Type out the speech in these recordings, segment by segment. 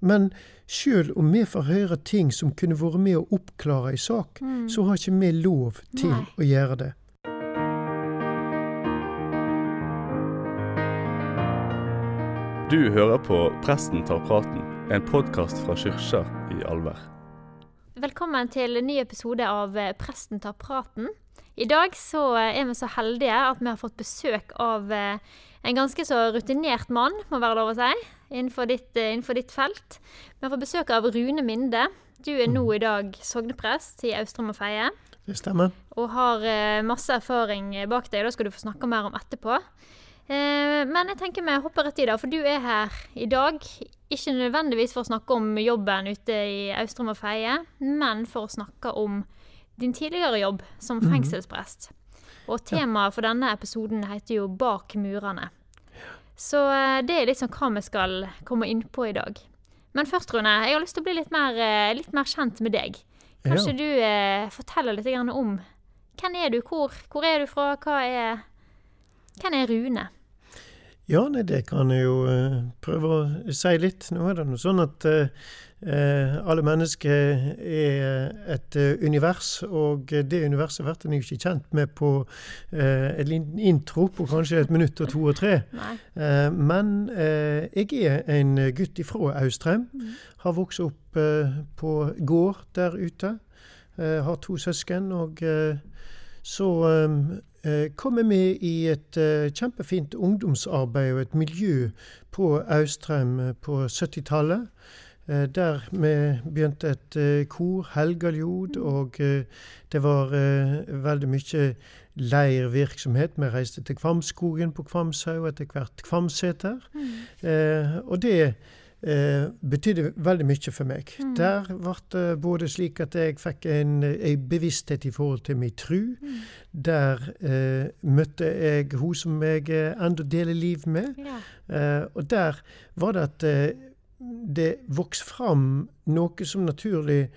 Men sjøl om vi får høre ting som kunne vært med å oppklare ei sak, Mm. så har ikke vi lov til Nei. å gjøre det. Du hører på Presten tar praten, en podkast fra kyrkja i Alver. Velkommen til en ny episode av eh, Presten tar praten. I dag så eh, er vi så heldige at vi har fått besøk av eh, en ganske så rutinert mann, må være lov å si, innenfor ditt, eh, innenfor ditt felt. Vi fått besøk av Rune Minde. Du er nå i dag sogneprest i Austrum og Feie, Det stemmer? og har eh, masse erfaring bak deg. Det skal du få snakke mer om etterpå. Eh, Men jeg tenker vi hopper rett i det, for du er her i dag. Ikke nødvendigvis for å snakke om jobben ute i Austrum og Feie, men for å snakke om din tidligere jobb som fengselsprest. Og temaet for denne episoden heter jo 'Bak murene'. Så eh, det er liksom hva vi skal komme inn på i dag. Men først, Rune, jeg har lyst til å bli litt mer, eh, litt mer kjent med deg. Kanskje Ja. du eh, forteller litt om hvem er du, hvor, hvor er du fra, hva er Hvem er Rune? Ja, nei, det kan jeg jo uh, prøve å si litt. Nå er det noe sånn at eh, alle mennesker er et univers, og det universet blir en jo ikke kjent med på uh, en intro på kanskje et minutt og to og tre. Eh, men uh, jeg er en gutt ifra Austrheim. Har vokst opp på gård der ute. Har to søsken. Og så eh, kom jeg med i et eh, kjempefint ungdomsarbeid og et miljø på Austrheim eh, på 70-tallet. Eh, Der vi begynte et eh, kor, helgaljod, og eh, det var eh, veldig mye leirvirksomhet. Vi reiste til Kvamskogen på Kvamshaug, etter hvert Kvamseter. Mm. og det eh, betydde veldig mye for meg. Der ble det både slik at jeg fikk en, en bevissthet i forhold til min tru. Der eh, møtte jeg hun som jeg ennå enda deler liv med. Ja. Eh, og der var det at eh, det vokste fram noe som naturlig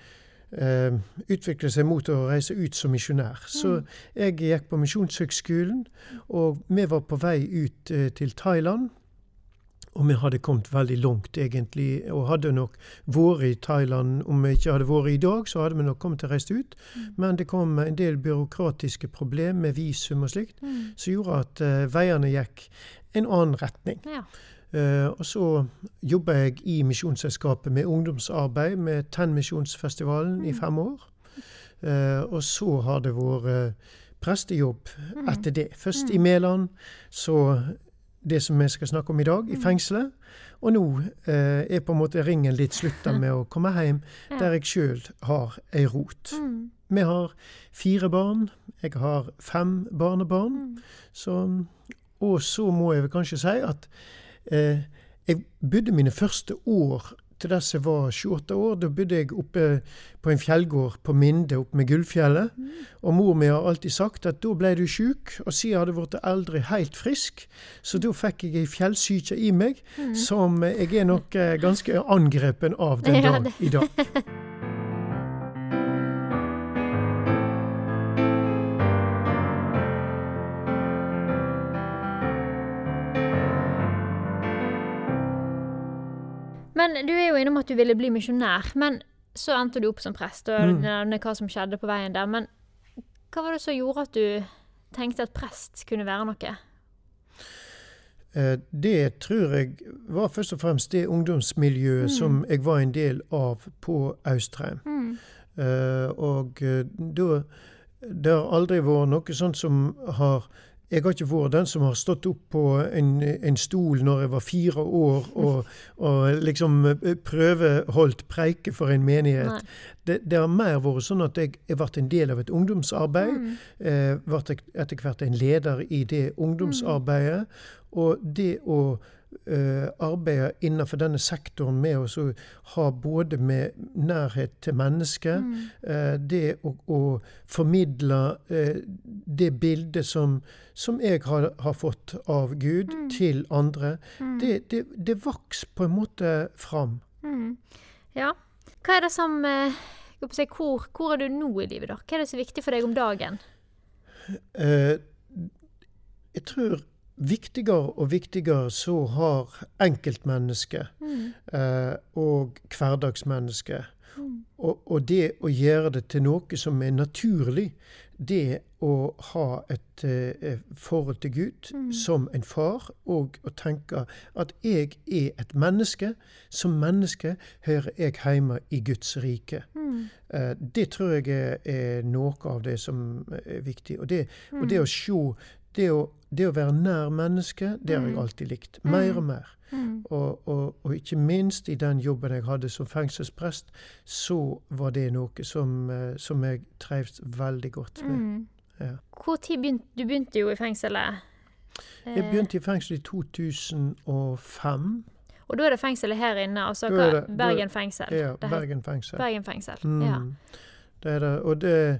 Uh, utviklet seg mot å reise ut som misjonær. Så jeg gikk på Misjonshøgskolen, og vi var på vei ut uh, til Thailand. Og vi hadde kommet veldig langt, egentlig, og hadde nok vært i Thailand Om vi ikke hadde vært i dag, så hadde vi nok kommet til å reise ut. Men det kom en del byråkratiske problemer med visum og slikt, som gjorde at uh, veiene gikk en annen retning. ja. Uh, og så jobba jeg i Misjonsselskapet med ungdomsarbeid med Tenn-misjonsfestivalen i fem år. Uh, og så har det vært prestejobb etter det. Først i Mæland, så det som vi skal snakke om i dag, i fengselet. Og nå eh, er på en måte ringen litt slutta med å komme hjem, der jeg sjøl har ei rot. Mm. Vi har fire barn. Jeg har fem barnebarn. Så, og så må jeg vel kanskje si at eh, jeg bodde mine første år til dess jeg var 28 år. Da bodde jeg oppe på en fjellgård på Minde oppe med Gullfjellet. Og mor mi har alltid sagt at da ble du sjuk, og siden hadde du blitt eldre helt frisk. Så da fikk jeg ei fjellsyke i meg som jeg er nok eh, ganske angrepen av den dag i dag. du er jo innom at du ville bli misjonær. Men så endte du opp som prest, og Mm. nevner hva som skjedde på veien der. Men hva var det som gjorde at du tenkte at prest kunne være noe? Eh, Det tror jeg var først og fremst det ungdomsmiljøet som jeg var en del av på Austrheim. Mm. Eh, og eh, da Det har aldri vært noe sånt som har Jeg har ikke vært den som har stått opp på en, en stol når jeg var fire år og, og liksom eh, prøveholdt preike for en menighet. Det, det har mer vært sånn at jeg, jeg ble en del av et ungdomsarbeid. Mm. Eh, ble etter hvert en leder i det ungdomsarbeidet. Og det å eh, arbeide innenfor denne sektoren med å ha både med nærhet til mennesket, Mm. eh, det å, å formidle eh, det bildet som, som jeg har, har fått av Gud til andre, det, det, det vokste på en måte fram. Mm. Ja. Hva er det som si, hvor, hvor er du nå i livet, da? Hva er det som er viktig for deg om dagen? Eh, jeg tror viktigere og viktigere så har enkeltmennesket Mm. eh, og hverdagsmennesket Mm. og, og det å gjøre det til noe som er naturlig, det å ha et eh, forhold til Gud Mm. som en far, og å tenke at jeg er et menneske. Som menneske hører jeg hjemme i Guds rike. Mm. Eh, det tror jeg er, er noe av det som er viktig. Og det, og det å se det å, det å være nær mennesket, det har jeg alltid likt. Mer og mer. Mm. Og, og, og ikke minst i den jobben jeg hadde som fengselsprest, så var det noe som, eh, som jeg trivdes veldig godt med. Mm. Ja. Hvor tid begynte Du begynte jo i fengselet. Jeg Eh, begynte i fengsel i 2005. Og da er det fengselet her inne, altså er Bergen fengsel. Ja, Bergen fengsel. Bergen fengsel. Mm, Ja. Det er det. Og det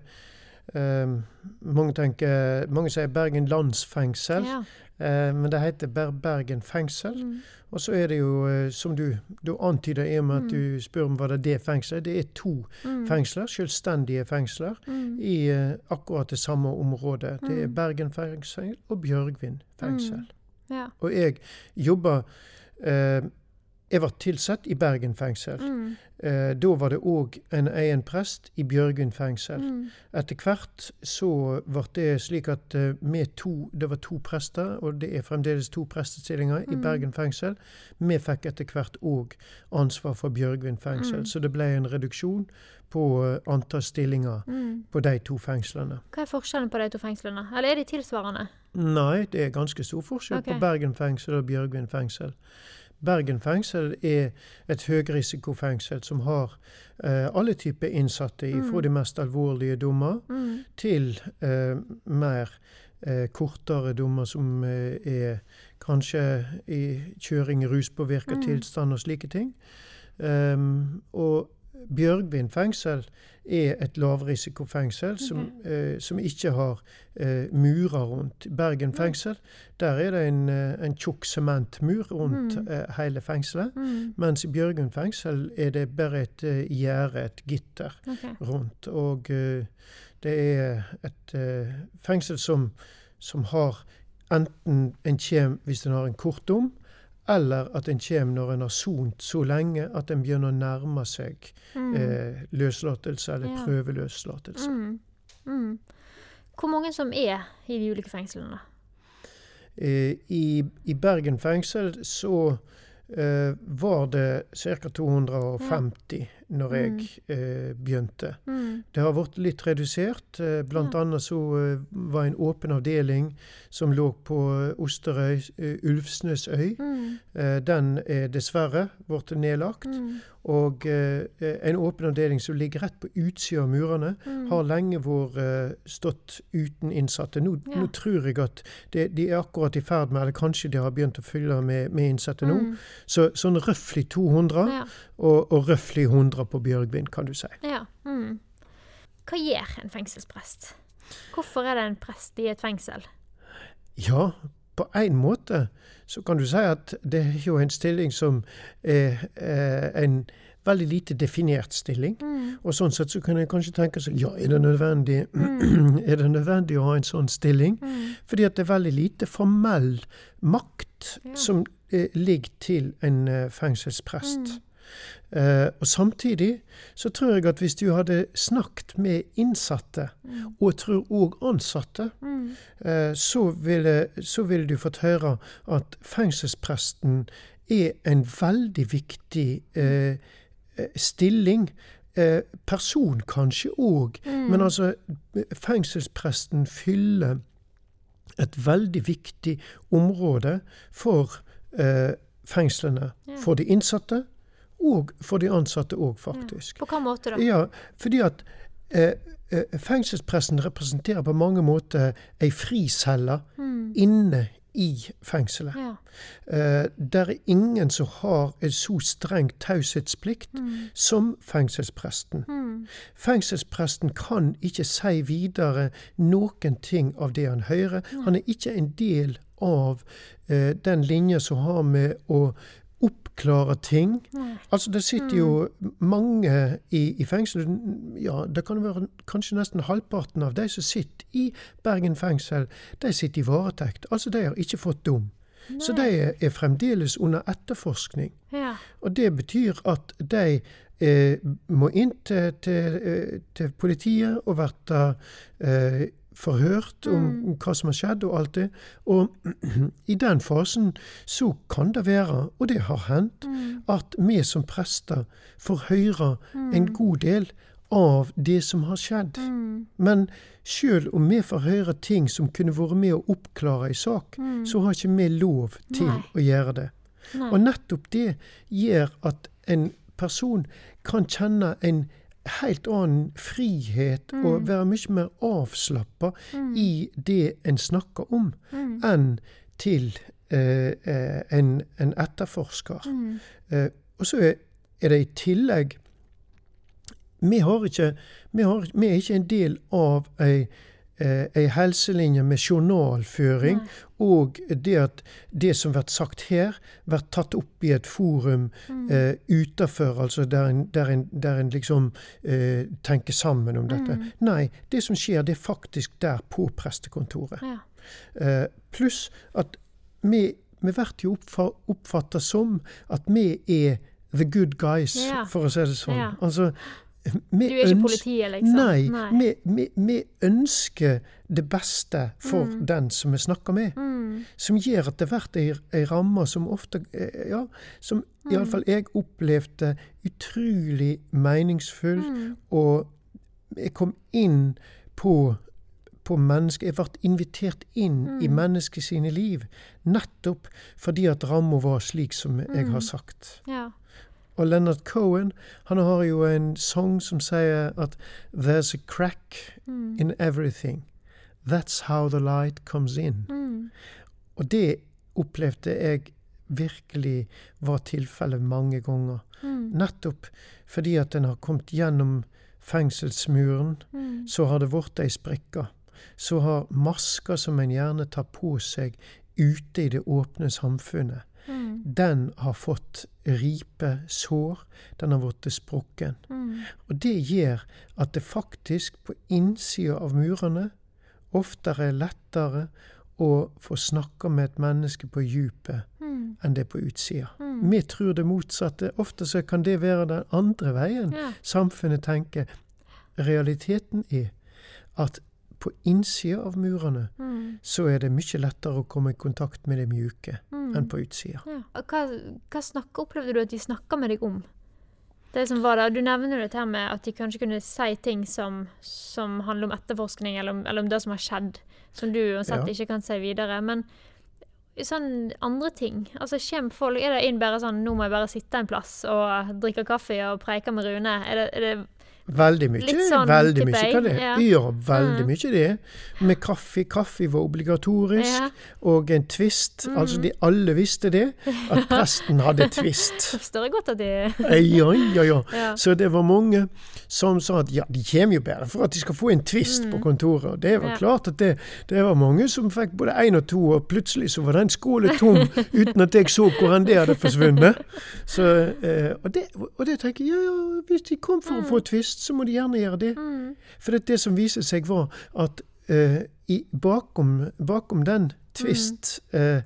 ehm, mange, tenker, mange sier Bergen landsfengsel, ja. uh, men det heter Ber Bergen fengsel. Mm. Og så er det jo, eh, som du, du antyder i og med at du spør om hva det det fengselet det er to Mm. fengsler, selvstendige fengsler, Mm. i uh, akkurat det samme området. Det er Mm. Bergen fengsel og Bjørgvin fengsel. Mm. Ja. Og jeg jobber eh, Jeg var tilsatt i Bergen fengsel. Mm. Eh, da var det òg en egen prest i Bjørgvin fengsel. Mm. Etter hvert så ble det slik at eh, med to, det var to prester, og det er fremdeles to prestestillinger i Mm. Bergen fengsel. Vi fikk etter hvert òg ansvar for Bjørgvin fengsel, Mm. så det ble en reduksjon på eh, antall stillinger Mm. på de to fengslene. Hva er forskjellen på de to fengslene? Eller er de tilsvarende? Nei, det er ganske stor forskjell okay. på Bergen fengsel og Bjørgvin fengsel. Bergen fengsel er et høyrisikofengsel som har eh, alle typer innsatte, Mm. fra de mest alvorlige dommer Mm. til eh, mer eh, kortere dommer som eh, er kanskje i kjøring i ruspåvirka Mm. tilstand og slike ting. Um, og Bjørgvin fengsel er et lavrisikofengsel som, eh, som ikke har eh, murer rundt. Bergen fengsel, der er det en, eh, en tjukk sementmur rundt Mm. eh, hele fengselet. Mm. Mens i Bjørgvin fengsel er det bare et eh, gjerde, et gitter okay. rundt. Og eh, det er et fengsel som, som har enten en kjem hvis den har en kort dom, eller at en kommer når en har sont så lenge at en begynner å nærme seg Mm. eh, løslatelse eller Ja. prøveløslatelse. Mm. Mm. Hvor mange som er i de ulike fengslene? Eh, i, I Bergen fengsel så eh, var det ca. 250 når jeg eh, begynte. Mm. Det har blitt litt redusert. eh, Blant Ja. annet så eh, var en åpen avdeling som lå på eh, Osterøy, Ulvsnesøy. Mm. Den er dessverre blitt nedlagt. Mm. Og en åpen avdeling som ligger rett på utsida av murene, Mm. har lenge vært stått uten innsatte. Nå, Ja. nå tror jeg at det, de er akkurat i ferd med, eller kanskje de har begynt å fylle med, med innsatte nå. Mm. Så sånn røftlig 200, Ja. og, og røftlig 100 på Bjørgvin, kan du si. ja. Mm. Hva gjør en fengselsprest? Hvorfor er det en prest i et fengsel? Ja, på en måte så kan du si at det er jo en stilling som er eh, en veldig lite definert stilling. Mm. Og sånn sett så kan jeg kanskje tenke seg ja, er det nødvendig, er det nødvendig å ha en sånn stilling? Mm. Fordi at det er veldig lite formell makt Ja. som eh, ligger til en eh, fengselsprest. Eh, og samtidig så tror jeg at hvis du hadde snakket med innsatte, Mm. og tror òg ansatte, Mm. eh, så ville, så ville du fått høre at fengselspresten er en veldig viktig eh, eh, stilling. Eh, person kanskje òg, Mm. men altså fengselspresten fyller et veldig viktig område for eh, fengslene. Ja. For de innsatte, og for de ansatte òg, faktisk. På hva måte da? Ja, fordi at eh, fengselspressen fengselspresten representerer på mange måter ei fricelle Mm. inne i fengselet. Ja. Eh, der er ingen som har en så streng taushetsplikt Mm. som fengselspresten. Mm. Fengselspresten kan ikke si videre noen ting av det han hører. Han er ikke en del av eh, den linja som har med å oppklare ting. Nei. Altså, det sitter jo mange i, i fengsel. Ja, det kan være kanskje nesten halvparten av de som sitter i Bergen fengsel, de sitter i varetekt. Altså, de har ikke fått dom. Så de er, er fremdeles under etterforskning. Ja. Og det betyr at de eh, må inn til, til, eh, til politiet og bli eh, forhørt om hva som har skjedd og alt det. Og i den fasen så kan det være, og det har hendt, at vi som prester får høre en god del av det som har skjedd. Men sjøl om vi får høre ting som kunne vært med å oppklare ei sak, så har ikke vi lov til Nei. å gjøre det. Nei. Og nettopp det gjør at en person kan kjenne en helt annen frihet og være mye mer avslappa i det en snakker om, enn til eh, eh, en, en etterforsker. Eh, og så er, er det i tillegg vi, har ikke, vi, har, vi er ikke en del av ei, ei helselinje med journalføring, og det at det som blir sagt her, blir tatt opp i et forum eh, utenfor, altså der en, der en, der en liksom eh, tenker sammen om dette. Nei, det som skjer, det er faktisk der på prestekontoret. Ja. Eh, Pluss at vi, vi blir jo oppfatta som at vi er the good guys, Ja. for å si det sånn. Ja. Altså, vi Du er ikke politiet, liksom? Nei, Nei. Vi, vi, vi ønsker det beste for Mm. den som vi snakker med. Som gjør at det blir ei, ramme som ofte eh, Ja, som Mm. iallfall jeg opplevde utrolig meningsfull. Mm. Og jeg kom inn på på mennesker. Jeg ble invitert inn i Mm. mennesket sine liv. Nettopp fordi at ramma var slik som jeg Mm. har sagt. Ja. Og Leonard Cohen han har jo en sang som sier at There's a crack Mm. in everything. That's how the light comes in. Mm. Og det opplevde jeg virkelig var tilfellet mange ganger. Mm. Nettopp fordi at en har kommet gjennom fengselsmuren, Mm. så har det blitt ei sprekke. Så har masker som en gjerne tar på seg ute i det åpne samfunnet, Mm. den har fått ripe sår, den har blitt sprukken. Mm. Og det gjør at det faktisk på innsida av murene oftere er lettere å få snakka med et menneske på djupet Mm. enn det på utsida. Mm. Vi tror det motsatte. Ofte så kan det være den andre veien. Ja. Samfunnet tenker. Realiteten er at på innsida av murene Mm. så er det mye lettere å komme i kontakt med det mjuke Mm. enn på utsida. Ja. Hva, hva snakker, opplevde du at de snakka med deg om? Det som var der, Du nevner dette her med at de kanskje kunne si ting som, som handler om etterforskning, eller om, eller om det som har skjedd, som du uansett Ja. ikke kan si videre. Men sånn andre ting altså Kommer folk Er det inn bare sånn 'Nå må jeg bare sitte en plass og drikke kaffe og preike med Rune'? Er det, er det Veldig mye. Sånn, veldig mye kan det. ja. Ja, veldig Mm. mye det. Med kaffe. Kaffe var obligatorisk. Ja. Og en twist. Mm. Altså, de alle visste det. At presten hadde twist. Så forstår jeg godt at de Ja, ja, ja. Ja. Så det var mange som sa at ja, de kommer jo bare for at de skal få en twist på kontoret. Og det var Mm. Klart at det, det var mange som fikk både én og to, og plutselig så var den skålen tom uten at jeg så hvor enn det hadde forsvunnet. Så, eh, og, det, og det tenker jeg, ja, ja, hvis de kom for å få twist, så må de gjerne gjøre det. Mm. For det, det som viste seg var at uh, i, bakom, bakom den twist, eh,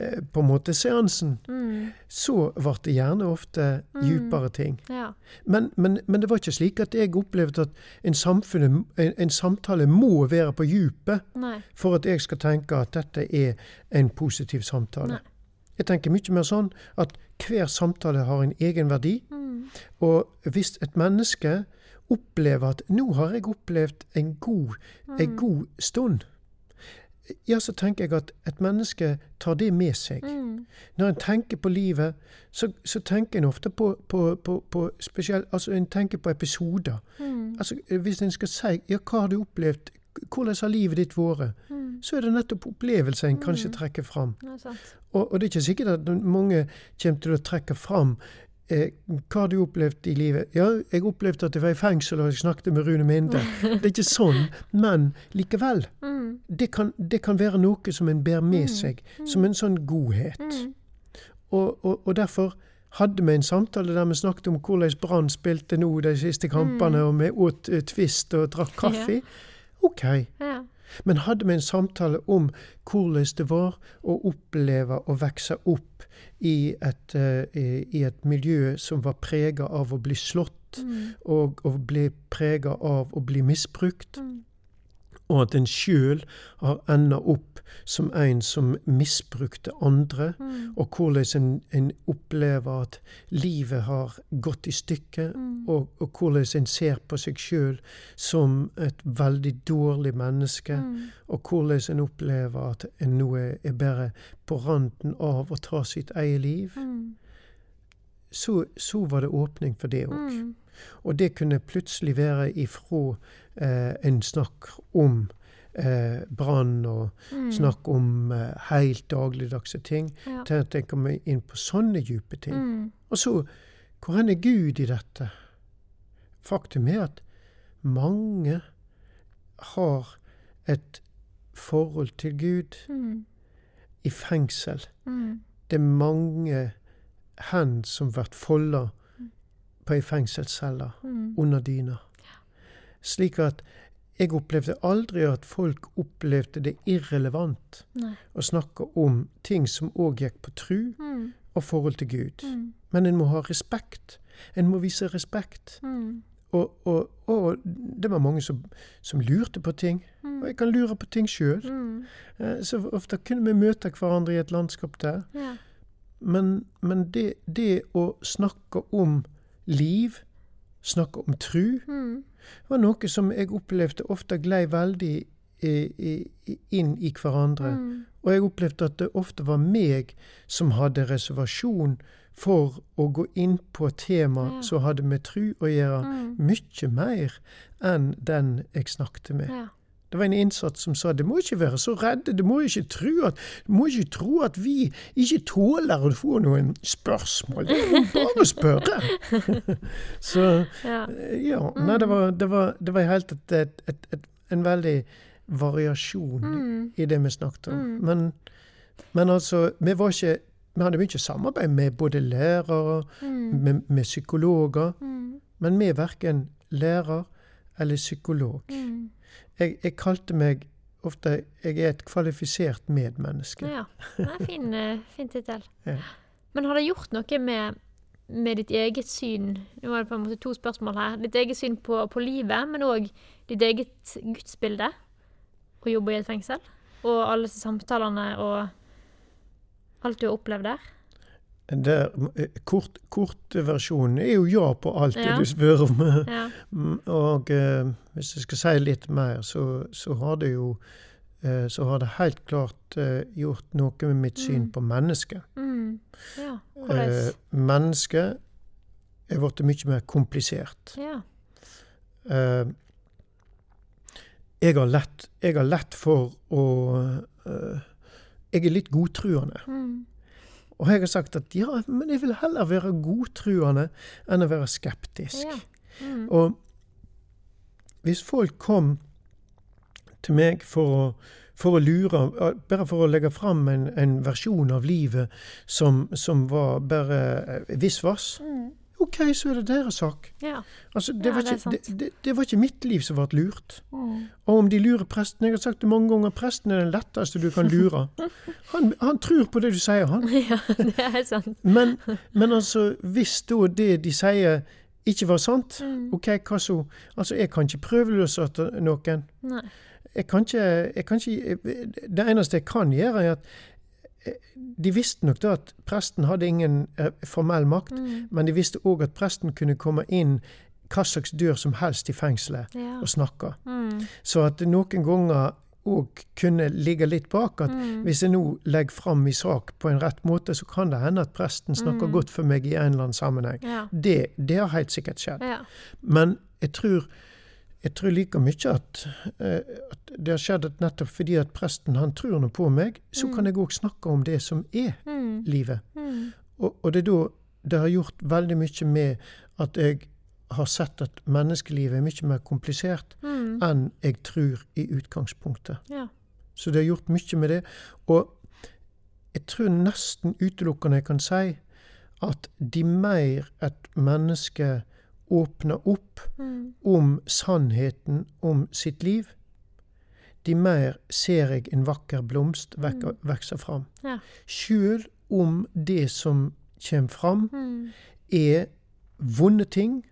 eh, på en måte, seansen, Mm. så ble det gjerne ofte djupere ting. Ja. Men, men, men det var ikke slik at jeg opplevde at en, samfunn, en, en samtale må være på djupet Nei. for at jeg skal tenke at dette er en positiv samtale. Nei. Jeg tenker mye mer sånn at hver samtale har en egen verdi. Mm. Og hvis et menneske opplever at 'nå har jeg opplevd en god, en god stund', ja, så tenker jeg at et menneske tar det med seg. Mm. Når en tenker på livet, så, så tenker en ofte på, på, på, på spesielt, altså en tenker på episoder. Mm. Altså, hvis en skal si ja, hva har du opplevd, hvordan har livet ditt vært, Mm. så er det nettopp opplevelser en kanskje trekker fram. Er. Og, og det er ikke sikkert at mange kommer til å trekke fram eh, hva har du opplevd i livet. Ja, jeg opplevde at jeg var i fengsel og jeg snakket med Rune Minde. Det er ikke sånn, men likevel. Mm. Det kan, det kan være noe som en bærer med seg, som en sånn godhet. Mm. Og, og, og derfor hadde vi en samtale der vi snakket om hvordan Brann spilte nå de siste kampene, og vi åt uh, Twist og drakk kaffe. OK. Ja. Men hadde vi en samtale om hvordan det var å oppleve å vokse opp i et, eh, i i et miljø som var prega av å bli slått, Mm. og å bli prega av å bli misbrukt, Mm. Og at en sjøl har enda opp som en som misbrukte andre, Mm. og hvordan en, en opplever at livet har gått i stykker, Mm. og, og hvordan en ser på seg sjøl som et veldig dårlig menneske, Mm. og hvordan en opplever at en nå er, er bare på randen av å ta sitt eget liv, Mm. så, så var det åpning for det òg. Mm. Og det kunne plutselig være ifra eh, en snakk om eh, brann og Mm. snakk om eh, helt dagligdagse ting, Ja. til at en kommer inn på sånne dype ting. Mm. Og så, hvor er Gud i dette? Faktum er at mange har et forhold til Gud Mm. i fengsel. Mm. Det er mange hender som blir folda på ei fengselscelle Mm. under dyna. Slik at jeg opplevde aldri at folk opplevde det irrelevant Nei. å snakke om ting som òg gikk på tru Mm. og forhold til Gud. Mm. Men en må ha respekt. En må vise respekt. Mm. Og, og, og det var mange som, som lurte på ting. Mm. Og jeg kan lure på ting sjøl. Mm. Så ofte kunne vi møte hverandre i et landskap der. Ja. Men, men det, det å snakke om liv, snakke om tru, Mm. var noe som jeg opplevde ofte glei veldig i, i- inn i hverandre. Mm. Og jeg opplevde at det ofte var meg som hadde reservasjon for å gå inn på tema Ja. som hadde med tru å gjøre, Mm. mye mer enn den jeg snakket med. Ja. Det var en innsatt som sa det må ikke være så redde, det må ikke tro at, må ikke tro at vi ikke tåler å få noen spørsmål. Det er bare å spørre. så Ja. ja. Nei, det var, det var, det var helt et, et, et, et, en veldig variasjon Mm. i det vi snakket om. Mm. Men, men altså, vi var ikke Vi hadde mye samarbeid med både lærere, Mm. med, med psykologer, Mm. men vi er verken lærer eller psykolog. Jeg, jeg kalte meg ofte Jeg er et kvalifisert medmenneske. Ja. Det er fin, eh, fin tittel. Ja. Men har det gjort noe med, med ditt eget syn Nå er det på en måte to spørsmål her. Ditt eget syn på, på livet, men òg ditt eget gudsbilde å jobbe i et fengsel? Og alle disse samtalene og alt du har opplevd der? Der, eh, kort, Kortversjonen er jo ja på alt det Ja. du spør om. Ja. Mm, Og eh, hvis jeg skal si litt mer, så, så har det jo eh, Så har det helt klart eh, gjort noe med mitt syn Mm. på mennesket. Mm. ja. Eh, mennesket er blitt mye mer komplisert. ja. Eh, jeg, har lett, jeg har lett for å eh, Jeg er litt godtruende. Mm. Og jeg har sagt at ja, men jeg vil heller være godtruende enn å være skeptisk. ja. Mm. Og hvis folk kom til meg for å, for å lure, bare for å legge fram en, en versjon av livet som, som var bare eh, visvas, Mm. OK, så er det deres sak. ja. Altså, det, Ja, var ikke, det, det, det var ikke mitt liv som ble lurt. Mm. Og om de lurer presten Jeg har sagt det mange ganger, presten er den letteste du kan lure. Han, han tror på det du sier, han. ja, det er helt sant. Men, men altså, hvis da det de sier ikke var sant, Mm. OK, hva så? Altså, jeg kan ikke prøveløslate noen. Nei. Jeg kan ikke, jeg kan ikke Det eneste jeg kan gjøre, er at de visste nok da at presten hadde ingen eh, formell makt, Mm. men de visste òg at presten kunne komme inn hva slags dør som helst i fengselet Ja. og snakke. Mm. Så at noen ganger òg kunne ligge litt bak at Mm. hvis jeg nå legger fram min sak på en rett måte, så kan det hende at presten snakker Mm. godt for meg i en eller annen sammenheng. Ja. Det, det har helt sikkert skjedd. Ja. Men jeg tror, jeg tror like mye at, eh, at det har skjedd at nettopp fordi at presten han tror noe på meg, så Mm. kan jeg òg snakke om det som er Mm. livet. Mm. Og, og det er da det har gjort veldig mye med at jeg har sett at menneskelivet er mye mer komplisert Mm. enn jeg tror i utgangspunktet. Ja. Så det har gjort mye med det. Og jeg tror nesten utelukkende jeg kan si at de mer et menneske åpner opp Mm. om sannheten om sitt liv, de mer ser jeg en vakker blomst vekke- vokse fram. Ja. Sjøl om det som kommer fram, Mm. er vonde ting,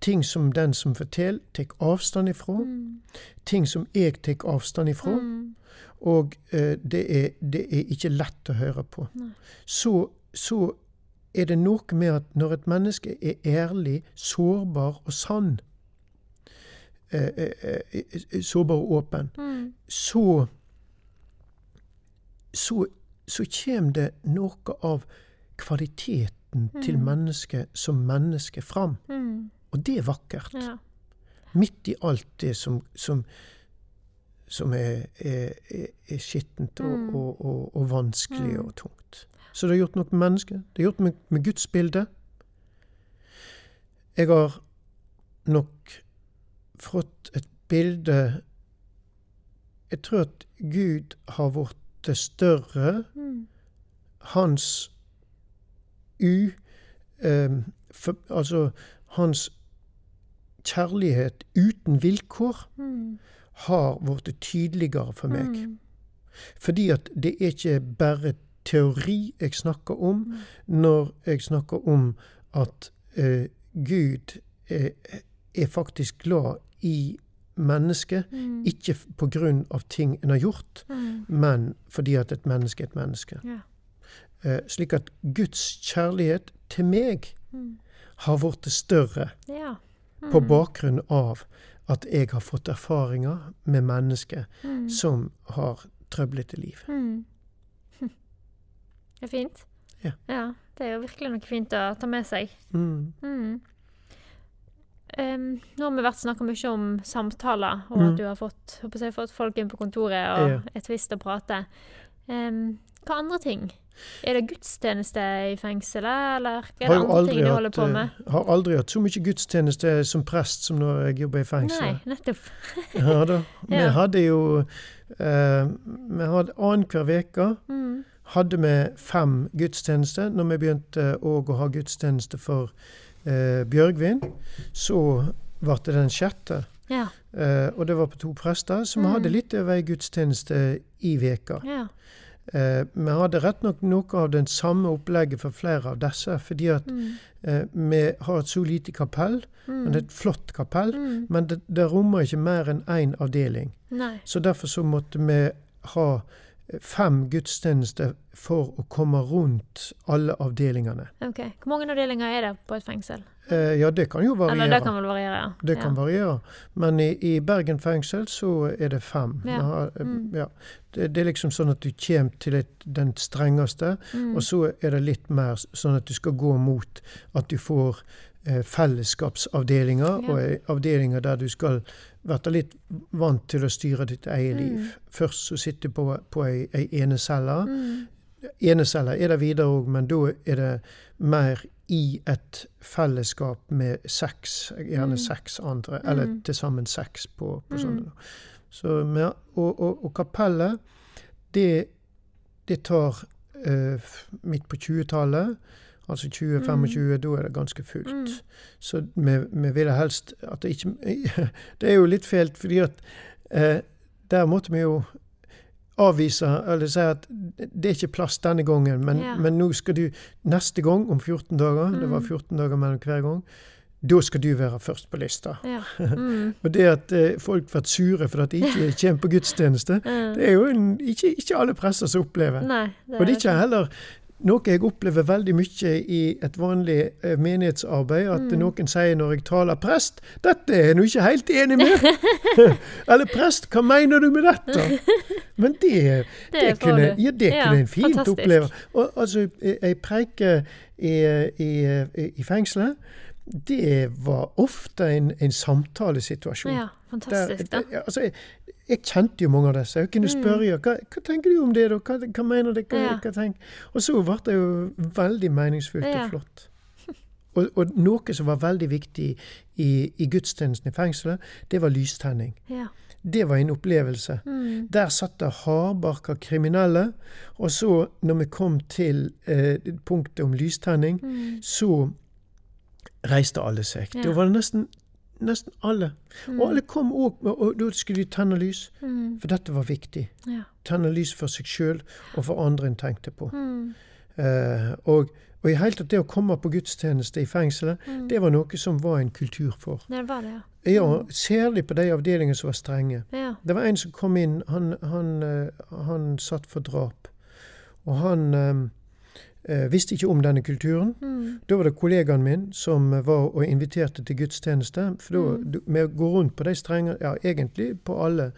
ting som den som forteller, tar avstand ifra, Mm. ting som jeg tar avstand ifra, Mm. og uh, det, er, det er ikke lett å høre på. Nei. Så, så er det noe med at når et menneske er ærlig, sårbar og sann, eh, eh, eh, sårbar og åpen, Mm. så så, så kommer det noe av kvaliteten til mennesket som menneske fram. Mm. Og det er vakkert. Ja. Midt i alt det som, som, som er, er, er, er skittent og, Mm. og, og, og vanskelig Mm. og tungt. Så det har gjort noe med mennesket. Det har gjort med, med Guds bilde. Jeg har nok fått et bilde Jeg tror at Gud har blitt større. Mm. Hans u... em, for, altså hans kjærlighet uten vilkår Mm. har blitt tydeligere for meg. Mm. Fordi at det er ikke bare teori jeg snakker om når jeg snakker om at eh, Gud er, er faktisk glad i mennesket. Mm. Ikke pga. ting en har gjort, Mm. men fordi at et menneske er et menneske. Ja. Eh, slik at Guds kjærlighet til meg Mm. har blitt større Ja. på Mm. bakgrunn av at jeg har fått erfaringer med mennesker Mm. som har trøblete liv. Mm. Det er fint. Ja. ja. Det er jo virkelig noe fint å ta med seg. Mm. Mm. Um, nå har vi vært snakka mye om samtaler, og Mm. at du har fått, jeg, fått folk inn på kontoret og Ja. er tvist å prate. Um, hva andre ting? Er det gudstjeneste i fengselet, eller er det andre ting du holder hatt, på med? Jeg har aldri hatt så mye gudstjeneste som prest som når jeg jobber i fengselet. Nei, nettopp. Ja, da. Vi Ja. hadde jo eh, Vi hadde annenhver uke Mm. Hadde vi fem gudstjenester. Når vi begynte òg å ha gudstjeneste for eh, Bjørgvin, så ble det den sjette. Ja. Eh, og det var på to prester, så vi Mm. hadde litt over ei gudstjeneste i veka. ja. Eh, vi hadde rett nok noe av den samme opplegget for flere av disse, fordi at Mm. eh, vi har et så lite kapell, Mm. det er et flott kapell, Mm. men det, det rommer ikke mer enn én avdeling. Nei. Så derfor så måtte vi ha fem gudstjenester for å komme rundt alle avdelingene. OK. Hvor mange avdelinger er det på et fengsel? Eh, ja, det kan jo variere. Eller det kan vel variere, ja. Det kan ja. variere. Men i, i Bergen fengsel så er det fem. Ja. Har, eh, Mm. ja. Det, det er liksom sånn at du kommer til et, den strengeste, Mm. og så er det litt mer sånn at du skal gå mot at du får eh, fellesskapsavdelinger, og eh, avdelinger der du skal være litt vant til å styre ditt eget Mm. liv. Først så sitter du på, på ei, ei enecelle. Mm. Eneceller er det videre òg, men da er det mer i et fellesskap med seks, gjerne Mm. seks andre, eller Mm. til sammen seks på, på Mm. sånne. Så med, og, og, og kapellet, det, det tar uh, midt på 20-tallet, altså 2025, da er det ganske fullt. Mm. Så vi, vi ville helst at det ikke Det er jo litt fælt, fordi at eh, der måtte vi jo avvise, eller si at det er ikke plass denne gangen, men, Ja. men nå skal du neste gang, om 14 dager, det var Mm. 14 dager mellom hver gang, da skal du være først på lista. Ja. Mm. Og det at eh, folk blir sure for at de ikke kommer på gudstjeneste, Mm. det er jo en, ikke, ikke alle presser som opplever. Nei. Det Og det er ikke heller noe jeg opplever veldig mye i et vanlig eh, menighetsarbeid, at Mm. noen sier når jeg taler 'prest', 'dette er jeg nå ikke helt enig med'. Eller 'prest, hva mener du med dette'? Men det, det, Det kunne, ja, det Ja, kunne en fint fantastisk. oppleve. Og altså, jeg preike i, i, i fengselet, det var ofte en, en samtalesituasjon. Ja, fantastisk. Der- der- altså, jeg, jeg kjente jo mange av disse. Jeg kunne Mm. spørre hva, hva tenker du om det, da? Hva, hva mener du? Hva, Ja. hva? Og så ble det jo veldig meningsfullt Ja. og flott. Og, og noe som var veldig viktig i, i gudstjenesten i fengselet, det var lystenning. Ja. det var en opplevelse. Mm. Der satt det hardbarka kriminelle. Og så, når vi kom til eh, punktet om lystenning, Mm. så reiste alle seg. Ja. Da var det nesten, nesten alle. Og alle kom òg, og da skulle de tenne lys. Mm. For dette var viktig. Ja. Tenne lys for seg sjøl og for andre en tenkte på. Mm. Eh, og, og i hele tatt det å komme på gudstjeneste i fengselet, Mm. det var noe som var en kultur for. Det var det, ja. Ja, Særlig på de avdelingene som var strenge. Ja. Det var en som kom inn, han, han, eh, han satt for drap. Og han eh, eh, visste ikke om denne kulturen. Mm. Da var det kollegaen min som var og inviterte til gudstjeneste. For da, Mm. vi går rundt på de strenge Ja, egentlig på alle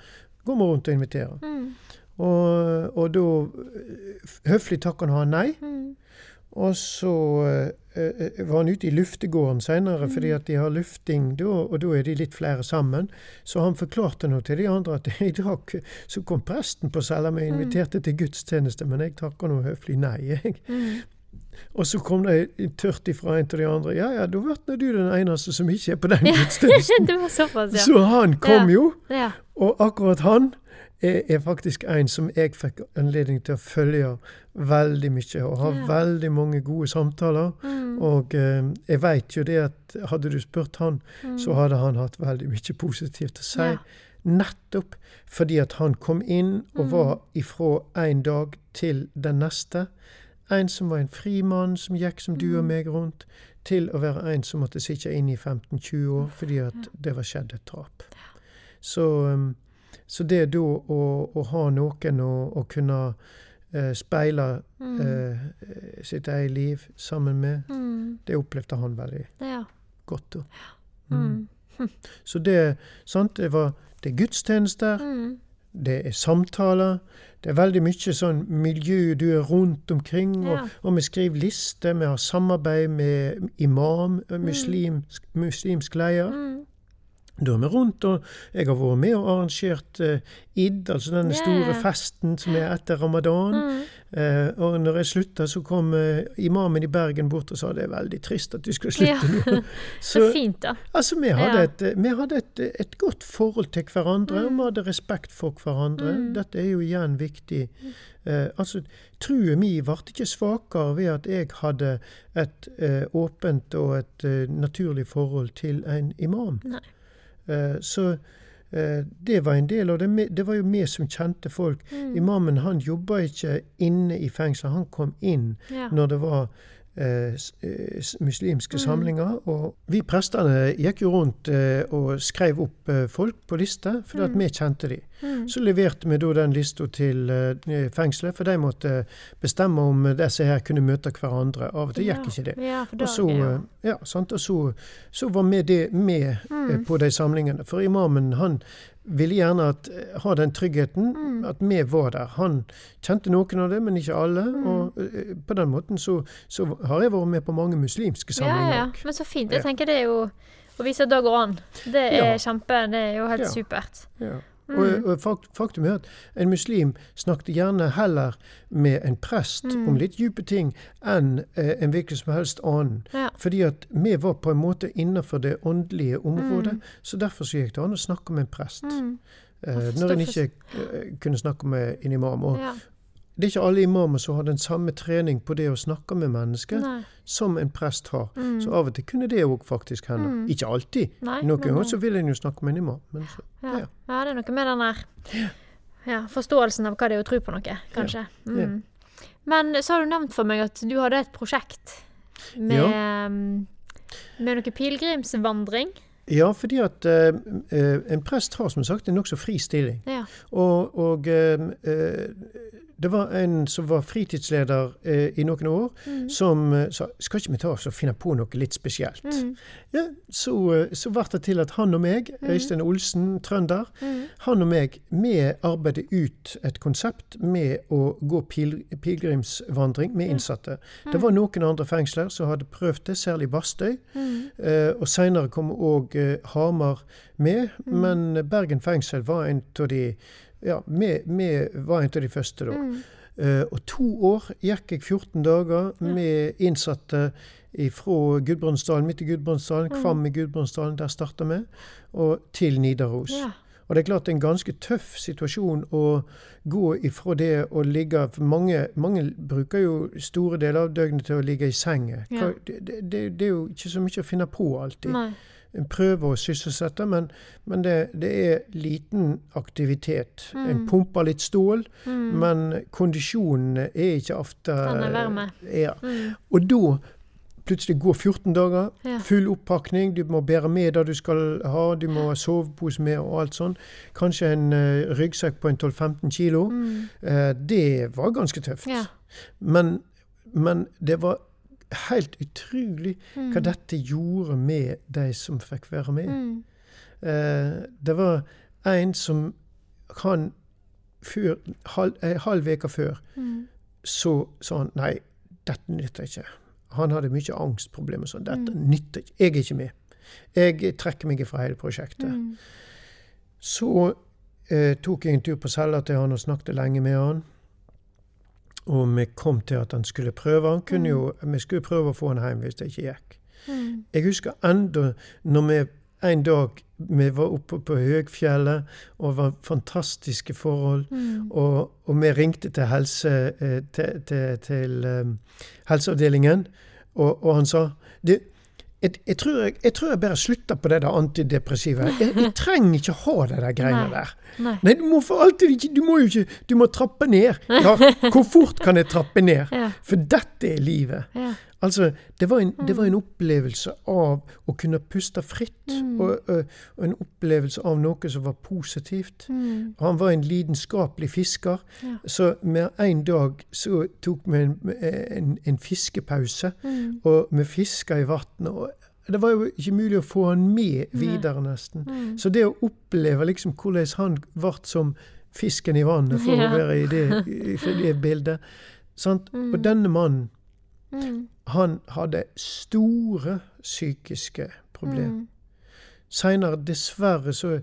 går vi rundt og inviterer. Mm. Og, og da eh, Høflig takker han nei. Mm. Og så eh, eh, var han ute i luftegården seinere, Mm. fordi at de har lufting da, og da er de litt flere sammen. Så han forklarte nå til de andre at i dag så kom presten på cella og inviterte Mm. inviterte til gudstjeneste, men jeg takker nå høflig nei, jeg. Mm. Og så kom det tørt ifra en til de andre. Ja ja, da nå du den eneste som ikke er på den gudstjenesten. det var såpass, ja. Så han kom Ja. jo. ja. Og akkurat han er, faktisk en som jeg fikk anledning til å følge veldig mye, og har Ja. veldig mange gode samtaler. Mm. Og eh, jeg veit jo det at hadde du spurt han, så hadde han hatt veldig mye positivt å si. Ja. Nettopp fordi at han kom inn og Mm. var ifra en dag til den neste. En som var en fri mann som gikk som du og Mm. meg rundt, til å være en som måtte sitte inne i 15-20 år fordi at det var skjedd et drap. Så, um, så det da å, å ha noen å, å kunne eh, speile Mm. eh, sitt eget liv sammen med, Mm. det opplevde han veldig Ja. godt. Da. Mm. Så det, sant, det var det er gudstjenester, Mm. det er samtaler. Det er veldig mye sånn miljø du er rundt omkring. Ja. Og, og vi skriver lister, vi har samarbeid med imam, muslimsk, muslimsk leder. Mm. Da er vi rundt, og jeg har vært med og arrangert uh, id, altså denne yeah. store festen som er etter ramadan. Mm. Uh, og når jeg slutta, så kom uh, imamen i Bergen bort og sa det er veldig trist at du skulle slutte ja. nå. Så fint, da. Altså, vi hadde, Ja. et, vi hadde et, et godt forhold til hverandre, og vi hadde respekt for hverandre. Mm. Dette er jo igjen viktig. Uh, altså, Trua mi ble ikke svakere ved at jeg hadde et åpent og et naturlig forhold til en imam. Nei. Eh, så eh, det var en del av det. Det var jo vi som kjente folk. Mm. Imamen han jobba ikke inne i fengselet, han kom inn Ja. når det var muslimske Mm. samlinger. Og vi prestene gikk jo rundt eh, og skrev opp eh, folk på liste, fordi at Mm. vi kjente de. Mm. Så leverte vi da den lista til eh, fengselet, for de måtte bestemme om eh, disse her kunne møte hverandre. Av og til gikk ikke det. Og så, ja. eh, sant? Og så, så var vi det med eh, Mm. på de samlingene. For imamen han ville gjerne at, eh, ha den tryggheten Mm. at vi var der. Han kjente noen av det, men ikke alle. Mm. Og eh, på den måten så, så har jeg vært med på mange muslimske ja, samlinger. ja. også. Men så fint. Jeg tenker det er jo å vise at det går an. Det er Ja. kjempe Det er jo helt Ja. supert. Ja. Mm. Og, og faktum er at en muslim snakket gjerne heller med en prest Mm. om litt dype ting enn eh, en hvilken som helst annen. Ja. Fordi at vi var på en måte innenfor det åndelige området, Mm. så derfor så gikk det an å snakke med en prest. Mm. eh, når en ikke eh, kunne snakke med en imam. Og ja. Det er ikke alle imamer som har den samme trening på det å snakke med mennesker Nei. som en prest har. Mm. Så av og til kunne det òg faktisk hende. Mm. Ikke alltid. Nei, Noen ganger eh, så vil en jo snakke med en imam. Men så, ja. ja. ja, det er noe med den der ja, forståelsen av hva det er å tro på noe, kanskje. Mm. Men så har du nevnt for meg at du hadde et prosjekt med, mm, med noe pilegrimsvandring. Ja, fordi at eh, eh, en prest har som sagt en nokså fri stilling. Ja. Og, og eh, eh, det var en som var fritidsleder eh, i noen år, Mm. som eh, sa skal ikke vi ta oss og finne på noe litt spesielt. Mm. Ja, så, eh, så ble det til at han og meg, mm. Øystein Olsen, trønder, Mm. han og meg, vi arbeidet ut et konsept med å gå pil pilegrimsvandring med innsatte. Det var noen andre fengsler som hadde prøvd det, særlig Bastøy. Mm. Eh, og Seinere kom òg eh, Hamar med, Mm. men Bergen fengsel var en av de ja, vi, var en av de første da. Mm. Uh, og to år gikk jeg 14 dager med innsatte fra Gudbrandsdalen, midt i Gudbrandsdalen, Mm. Kvam i Gudbrandsdalen, der starta vi, og til Nidaros. Ja. Og det er klart det er en ganske tøff situasjon å gå ifra det å ligge for mange, mange bruker jo store deler av døgnet til å ligge i senga. Ja. Det, det, det er jo ikke så mye å finne på alltid. Nei. En prøver å sysselsette, men, men det, det er liten aktivitet. En pumper litt stål, men kondisjonen er ikke ofte Den er varme. Ja. Mm. Og da plutselig går 14 dager, Ja. full oppakning, du må bære med det du skal ha, du må ha sovepose med og alt sånn. Kanskje en uh, ryggsekk på en 12-15 kilo. Eh, det var ganske tøft. Mm. Ja. Men, men det var helt utrolig Mm. hva dette gjorde med de som fikk være med. Mm. Eh, det var en som han før, halv, en halv uke før Mm. så sa han nei, dette nytter ikke. Han hadde mye angstproblemer. sånn, Dette Mm. nytter ikke. Jeg er ikke med. Jeg trekker meg fra hele prosjektet. Mm. Så eh, tok jeg en tur på cella til han og snakket lenge med han. Og vi kom til at han skulle prøve. Han kunne jo, Vi skulle prøve å få han hjem hvis det ikke gikk. Mm. Jeg husker enda når vi en dag vi var oppe på Høgfjellet, og det var fantastiske forhold. Mm. Og, og vi ringte til, helse, eh, til, til, til um, helseavdelingen, og, og han sa du, jeg, jeg, tror jeg, jeg tror jeg bare slutter på det der antidepressive. Jeg, trenger ikke ha det der greiene Nei. der. Nei. Nei, du må for alltid ikke Du må jo ikke Du må trappe ned. Ja, hvor fort kan jeg trappe ned? Ja. For dette er livet. Ja. Altså, det var, en, det var en opplevelse av å kunne puste fritt, og, og, og en opplevelse av noe som var positivt. Mm. Han var en lidenskapelig fisker, Ja. så med en dag så tok vi en, en, en fiskepause, Mm. og vi fiska i vannet. og det var jo ikke mulig å få han med videre, nesten. Mm. Så det å oppleve liksom hvordan han ble som fisken i vannet, for Ja. å være i det, i det bildet sant? Mm. Og denne mannen Mm. han hadde store psykiske problemer. Mm. Seinere, dessverre, så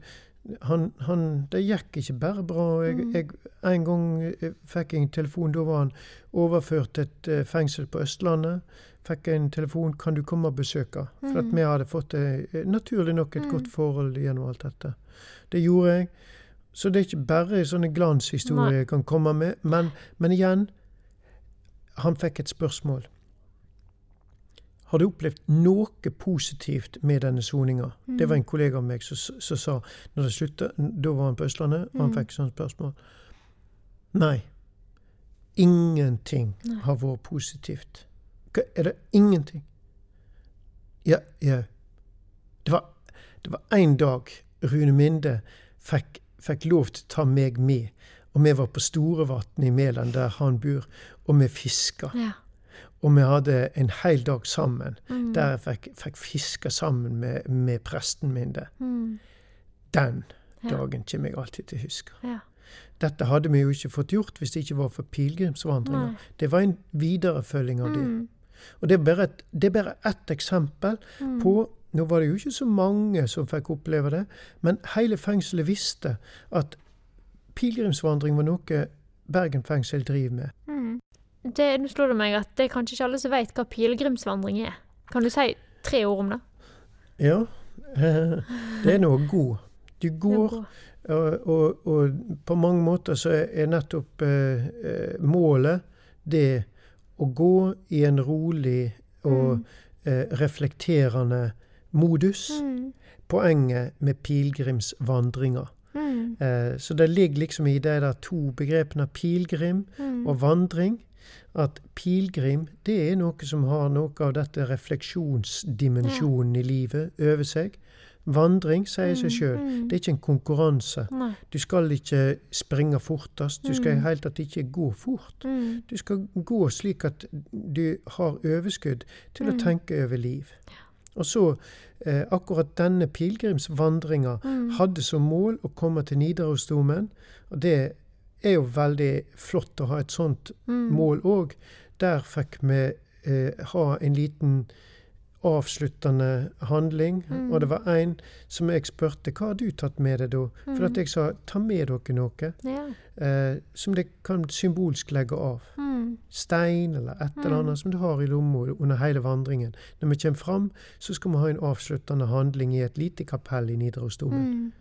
han, han, Det gikk ikke bare bra. Jeg, Mm. jeg, en gang eh, fikk jeg en telefon. Da var han overført til et eh, fengsel på Østlandet. Fikk en telefon 'Kan du komme og besøke?' For at Mm. vi hadde fått eh, naturlig nok et Mm. godt forhold gjennom alt dette. Det gjorde jeg. Så det er ikke bare sånne glanshistorier jeg kan komme med. Men, men igjen, han fikk et spørsmål. Har du opplevd noe positivt med denne soninga? Det var en kollega av meg som som sa når det slutta Da var han på Østlandet, og han Mm. fikk sånt spørsmål. Nei. Ingenting Nei. har vært positivt. Hva, er det ingenting? Ja, ja. Det var, det var en dag Rune Minde fikk, fikk lov til å ta meg med. Og vi var på Storevatn i Mæland, der han bor, og vi fiska. Ja. Og vi hadde en hel dag sammen, Mm. der jeg fikk, fikk fiske sammen med, med presten min. der. Mm. Den Ja. dagen kommer jeg alltid til å huske. Ja. Dette hadde vi jo ikke fått gjort hvis det ikke var for pilegrimsvandringa. Det var en viderefølging av det. Mm. Og det er bare et, det er bare ett eksempel Mm. på Nå var det jo ikke så mange som fikk oppleve det, men hele fengselet visste at pilegrimsvandring var noe Bergen fengsel driver med. Mm. Det, nå slår det meg at det er kanskje ikke alle som vet hva pilegrimsvandring er. Kan du si tre ord om det? Ja, det er noe god. Du går, og, og, og på mange måter så er nettopp eh, eh, målet det å gå i en rolig og Mm. eh, reflekterende modus. Mm. Poenget med pilegrimsvandringa. Mm. Eh, så det ligger liksom i de to begrepene pilegrim Mm. og vandring. At pilegrim, det er noe som har noe av dette refleksjonsdimensjonen i livet over seg. Vandring sier seg sjøl. Mm. Det er ikke en konkurranse. Nei. Du skal ikke springe fortest. Du skal i det hele tatt ikke gå fort. Mm. Du skal gå slik at du har overskudd til å Mm. tenke over liv. Og så eh, akkurat denne pilegrimsvandringa Mm. hadde som mål å komme til Nidarosdomen. Og det er jo veldig flott å ha et sånt Mm. mål òg. Der fikk vi eh, ha en liten avsluttende handling. Mm. Og det var en som jeg spurte hva har du tatt med deg da? For at Mm. jeg sa ta med dere noe Ja. eh, som dere kan symbolsk legge av. Mm. Stein eller et eller Mm. annet som du har i lomma under hele vandringen. Når vi kommer fram, så skal vi ha en avsluttende handling i et lite kapell i Nidarosdomen.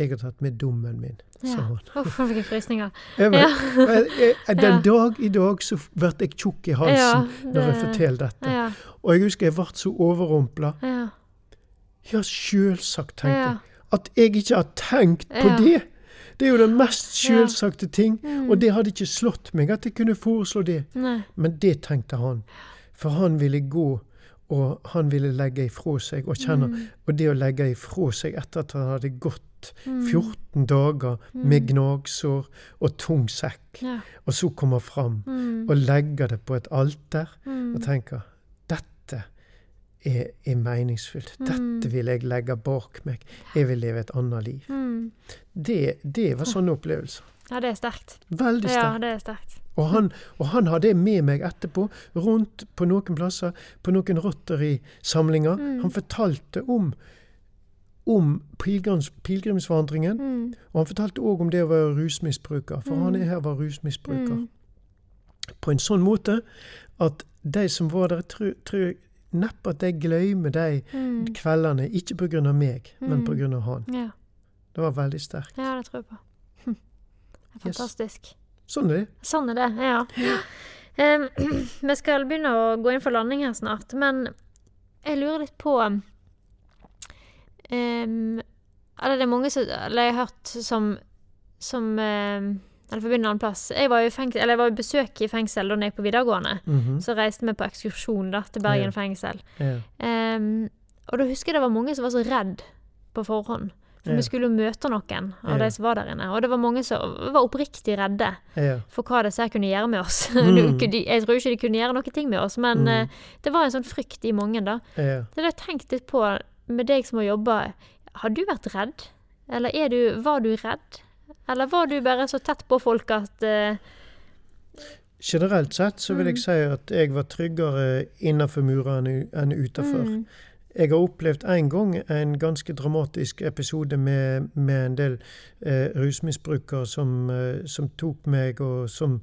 Mm. Jeg har tatt med dommen min, Ja. Uff, hvilke frysninger. Jeg, vet- jeg, jeg, den dag i dag så blir jeg tjukk i halsen Ja, når jeg forteller dette. Ja, Og jeg husker jeg ble så overrumpla. ja, Ja, sjølsagt, tenkte ja. jeg. At jeg ikke har tenkt på det! Det er jo den mest sjølsagte ting. Mm. Og det hadde ikke slått meg at jeg kunne foreslå det. Nei. Men det tenkte han. For han ville gå, og han ville legge ifra seg. Og, kjenne, Mm. og det å legge ifra seg etter at han hadde gått Mm. 14 dager med gnagsår og tung sekk, Ja. og så komme fram Mm. og legge det på et alter Mm. og tenke dette er, er meningsfullt. Dette vil jeg legge bak meg. Jeg vil leve et annet liv. Mm. Det, det var sånne opplevelser. Ja, det er sterkt. Veldig sterkt. Ja, det er sterkt. Og han, og han har det med meg etterpå, rundt på noen plasser, på noen Rotary-samlinger. Mm. Han fortalte om, om pilgrims, pilegrimsvandringen, Mm. og han fortalte òg om det å være rusmisbruker, for Mm. han er her var rusmisbruker. Mm. På en sånn måte at de som var der, tror jeg neppe at de glemmer de Mm. kveldene, ikke av meg, men Mm. grunn av han. Ja. Det var veldig sterkt. ja, det tror jeg på. Det er Yes. Sånn er det. Sånn er det, ja. Um, vi skal begynne å gå inn for landing her snart, men jeg lurer litt på um, Eller det er mange som Eller jeg har hørt som som um, Eller for å begynne en annen plass. Jeg var fengsel, eller jeg var i besøk i fengsel da jeg gikk på videregående. Mhm. Så reiste vi på ekskursjon da, til Bergen Ja. fengsel. Ja. Um, og da husker jeg det var mange som var så redd på forhånd. For vi skulle jo møte noen av de som var der inne. Og det var mange som var oppriktig redde for hva disse kunne gjøre med oss. Mm. Jeg tror ikke de kunne gjøre noen ting med oss, men Mm. eh, det var en sånn frykt i mange, da. Ja. Så det har jeg tenkt litt på med deg som har jobba. Har du vært redd? Eller er du, var du redd? Eller var du bare så tett på folk at uh... Generelt sett så vil Mm. jeg si at jeg var tryggere innenfor murene enn utenfor. mm, Jeg har opplevd en gang en ganske dramatisk episode med, med en del eh, rusmisbrukere som, eh, som tok meg, og som,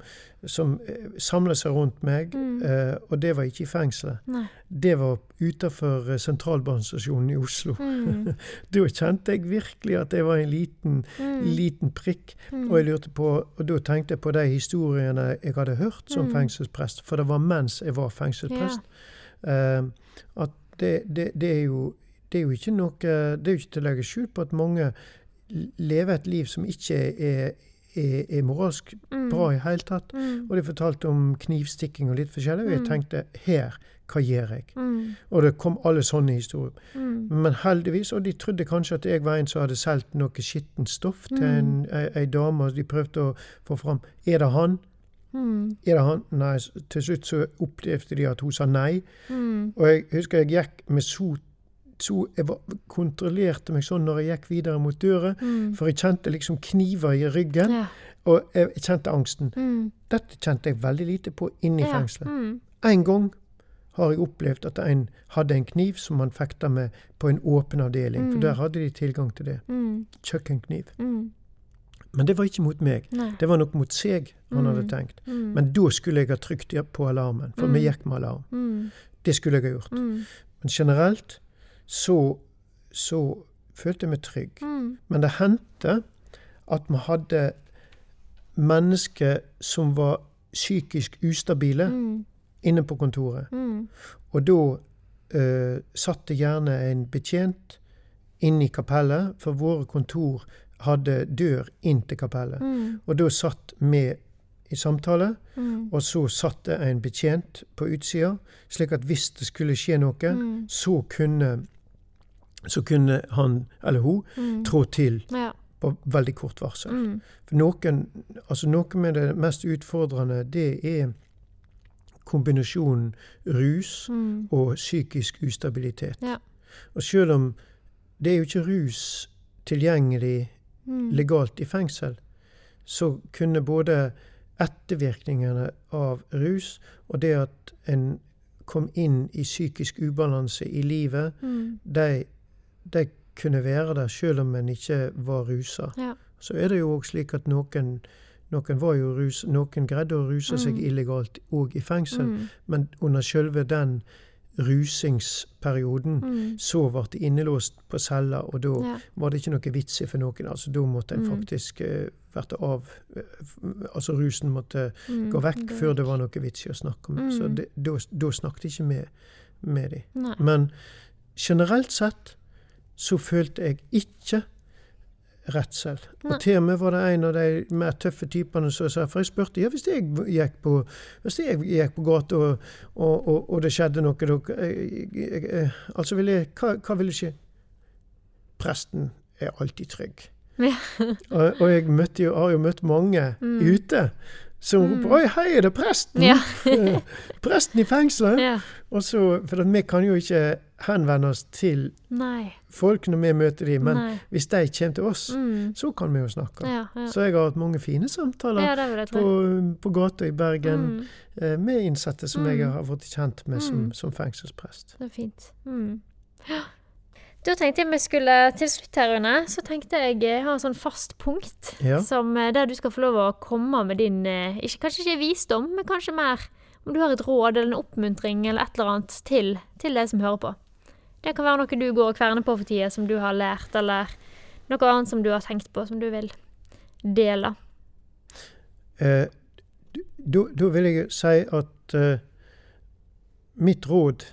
som eh, samla seg rundt meg. Mm. Eh, og det var ikke i fengselet. Nei. Det var utenfor eh, sentralbanestasjonen i Oslo. Mm, Da kjente jeg virkelig at jeg var en liten, mm, liten prikk. mm, Og jeg lurte på, og da tenkte jeg på de historiene jeg hadde hørt som Mm. fengselsprest, for det var mens jeg var fengselsprest. Eh, at det, det, det, er jo, det er jo ikke noe Det er jo ikke til å legge skjul på at mange lever et liv som ikke er, er, er moralsk mm, bra i hele tatt. Mm, Og de fortalte om knivstikking og litt forskjellig, og jeg Mm. tenkte her, hva gjør jeg? mm, Og det kom alle sånne historier. mm, Men heldigvis, og de trodde kanskje at jeg var en som hadde solgt noe skittent stoff til en, Mm. ei, ei dame, og de prøvde å få fram Er det han? Mm, han? Nei, til slutt så opplevde de at hun sa nei. mm, Og jeg husker jeg gikk med sot så Jeg var, kontrollerte meg sånn når jeg gikk videre mot døra, mm. for jeg kjente liksom kniver i ryggen, Ja. og jeg kjente angsten. Mm. Dette kjente jeg veldig lite på inne i Ja. fengselet. Mm. En gang har jeg opplevd at en hadde en kniv som man fekta med på en åpen avdeling, for Mm. der hadde de tilgang til det. Mm. Kjøkkenkniv. Men det var ikke mot meg. Nei. Det var nok mot seg han hadde Mm. tenkt. Mm. Men da skulle jeg ha trykt på alarmen, for vi Mm. gikk med alarm. mm. Det skulle jeg ha gjort. Mm. Men generelt så, så følte jeg meg trygg. Men det hendte at vi hadde mennesker som var psykisk ustabile Mm. inne på kontoret. Mm. Og da uh, satt det gjerne en betjent inne i kapellet, for våre kontor hadde dør inn til kapellet. Mm. Og da satt vi i samtale, Mm. og så satt det en betjent på utsida, slik at hvis det skulle skje noe, Mm. så kunne så kunne han eller hun Mm. trå til Ja. på veldig kort varsel. Mm. Noen, altså noe med det mest utfordrende, det er kombinasjonen rus Mm. og psykisk ustabilitet. Ja. Og selv om det er jo ikke rus tilgjengelig Mm. legalt i fengsel, så kunne både ettervirkningene av rus og det at en kom inn i psykisk ubalanse i livet, Mm. de, de kunne være der selv om en ikke var rusa. Ja. Så er det jo òg slik at noen, noen rus, noen greide å ruse seg Mm. illegalt òg i fengsel, Mm. men under selve den rusingsperioden, Mm. så ble det innelåst på cella, og da Ja. var det ikke noe vits i for noen. altså Da måtte en Mm. faktisk uh, vært av eh, Altså rusen måtte Mm. gå vekk før det var noe vits i å snakke med. Så Mm. da snakket jeg ikke med, med dem. Men generelt sett så følte jeg ikke redsel. Nei. Og til og med var det en av de mer tøffe typene som sa For jeg spurte ja, hvis jeg gikk på, hvis jeg gikk på gata og, og, og, og det skjedde noe da, jeg, jeg, jeg, Altså, ville hva, hva ville skje? Presten er alltid trygg. Ja. og, jeg jo, har jo møtt mange Mm. ute som Mm. roper 'Oi, hei, er det presten?' Ja. presten i fengselet! ja. Og så, For vi kan jo ikke henvende oss til Nei. folk når vi møter dem, men Nei. hvis de kommer til oss, Mm. så kan vi jo snakke. Ja, ja. Så jeg har hatt mange fine samtaler på, på gata i Bergen Mm. eh, med innsatte som Mm. jeg har vært kjent med som, Mm. som fengselsprest. Det er fint. Mm. Ja. Da tenkte jeg vi skulle til slutt her, Rune, så tenkte jeg eh, ha en sånn fast punkt. Som, eh, der du skal få lov å komme med din ikke, Kanskje ikke visdom, men kanskje mer om du har et råd eller en oppmuntring eller et eller annet til, til de som hører på. Det kan være noe du går og kverner på for tida, som du har lært, eller noe annet som du har tenkt på, som du vil dele. Eh, da vil jeg si at eh, mitt råd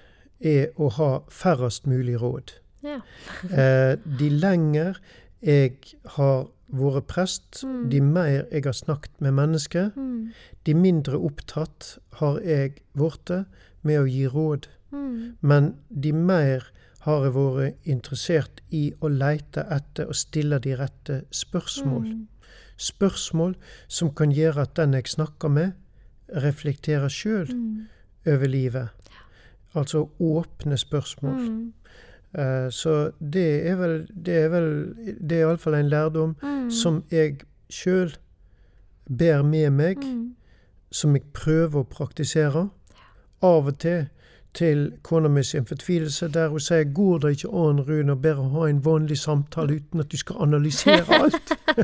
er å ha færrest mulig råd. Ja. Eh, de lenger jeg har vært prest, Mm. de mer jeg har snakket med mennesker, Mm. de mindre opptatt har jeg blitt med å gi råd. Mm. Men de mer har jeg vært interessert i å leite etter og stille de rette spørsmål. Mm. Spørsmål som kan gjøre at den jeg snakker med, reflekterer sjøl Mm. over livet. Altså åpne spørsmål. Eh, Så det er vel Det er vel Det er iallfall en lærdom Mm. som jeg sjøl ber med meg, som jeg prøver å praktisere. Av og til til kona mi sin fortvilelse, der hun sier 'Går det ikke an, Rune, å bare ha en vanlig samtale uten at du skal analysere alt?'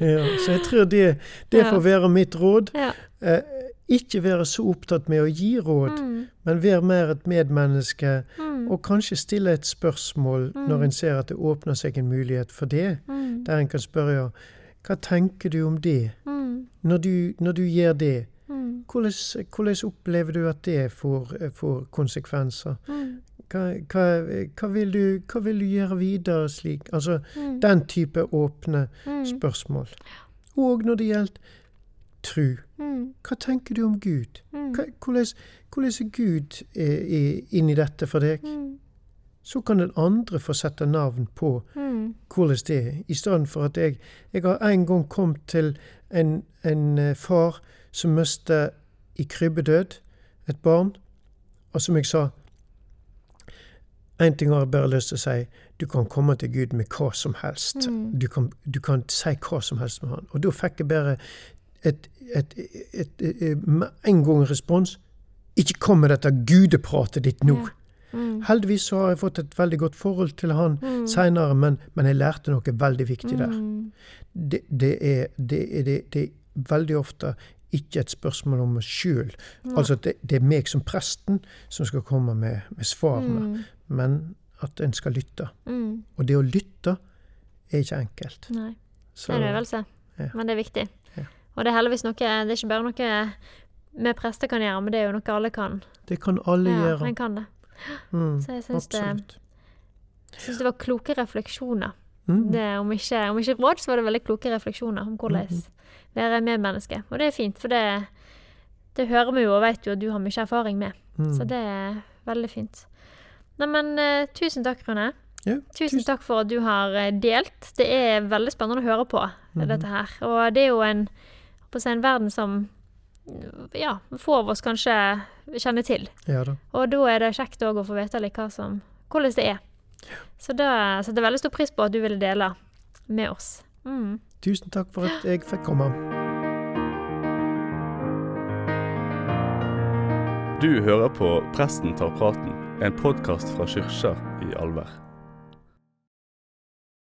ja, så jeg tror det, det Ja. får være mitt råd. Ja. Eh, ikke være så opptatt med å gi råd, Mm. men være mer et medmenneske. Mm. Og kanskje stille et spørsmål Mm. når en ser at det åpner seg en mulighet for det. Mm. Der en kan spørre hva tenker du om det? Mm. Når du, når du gjør det, Mm. hvordan, hvordan opplever du at det får, får konsekvenser? Mm. Hva, hva, hva, vil du, hva vil du gjøre videre slik? Altså Mm. den type åpne Mm. spørsmål. Og når det gjelder tru. Mm. Hva tenker du om Gud? Mm. Hvordan, hvordan er Gud eh, i- inni dette for deg? Så kan den andre få sette navn på Mm. hvordan det er, i stedet for at jeg Jeg har en gang kommet til en, en eh, far som mistet i krybbedød et barn, og som jeg sa En ting har jeg bare lyst til å si. Du kan komme til Gud med hva som helst. Mm. Du, kan, du kan si hva som helst med han. Og da fikk jeg bare et, en gang respons. Ikke kom med dette gudepratet ditt nå. Ja. Mm. Heldigvis så har jeg fått et veldig godt forhold til han Mm. seinere, men, men jeg lærte noe veldig viktig der. Mm. Det, det, er, det, er, det, det er veldig ofte ikke et spørsmål om oss sjøl. Altså det, det er meg som presten som skal komme med, med svarene, Mm. men at en skal lytte. Mm. Og det å lytte er ikke enkelt. Nei. Så, Det er en øvelse, ja. men det er viktig. Ja. Og det er heldigvis noe Det er ikke bare noe vi prester kan gjøre, men det er jo noe alle kan. det kan alle Ja, gjøre. en kan det. Mm, Så jeg syns det, det var kloke refleksjoner. Mm. Det, om, ikke, om ikke råd, så var det veldig kloke refleksjoner om hvordan Mhm. være medmenneske. Og det er fint, for det, det hører vi jo og vet jo at du har mye erfaring med. Mm. Så det er veldig fint. Neimen, uh, tusen takk, Rune. Ja, Tusen takk for at du har eh, delt. Det er veldig spennende å høre på, Mhm. dette her. Og det er jo en, på si, en verden som ja, få av oss kanskje kjenner til. Ja da. Og da er det kjekt å få vite litt hva som, hvordan det er. Så da setter jeg veldig stor pris på at du ville dele med oss. Mm. Tusen takk for at jeg fikk komme. Du hører på Presten tar praten, en podkast fra Kyrkja i Alver.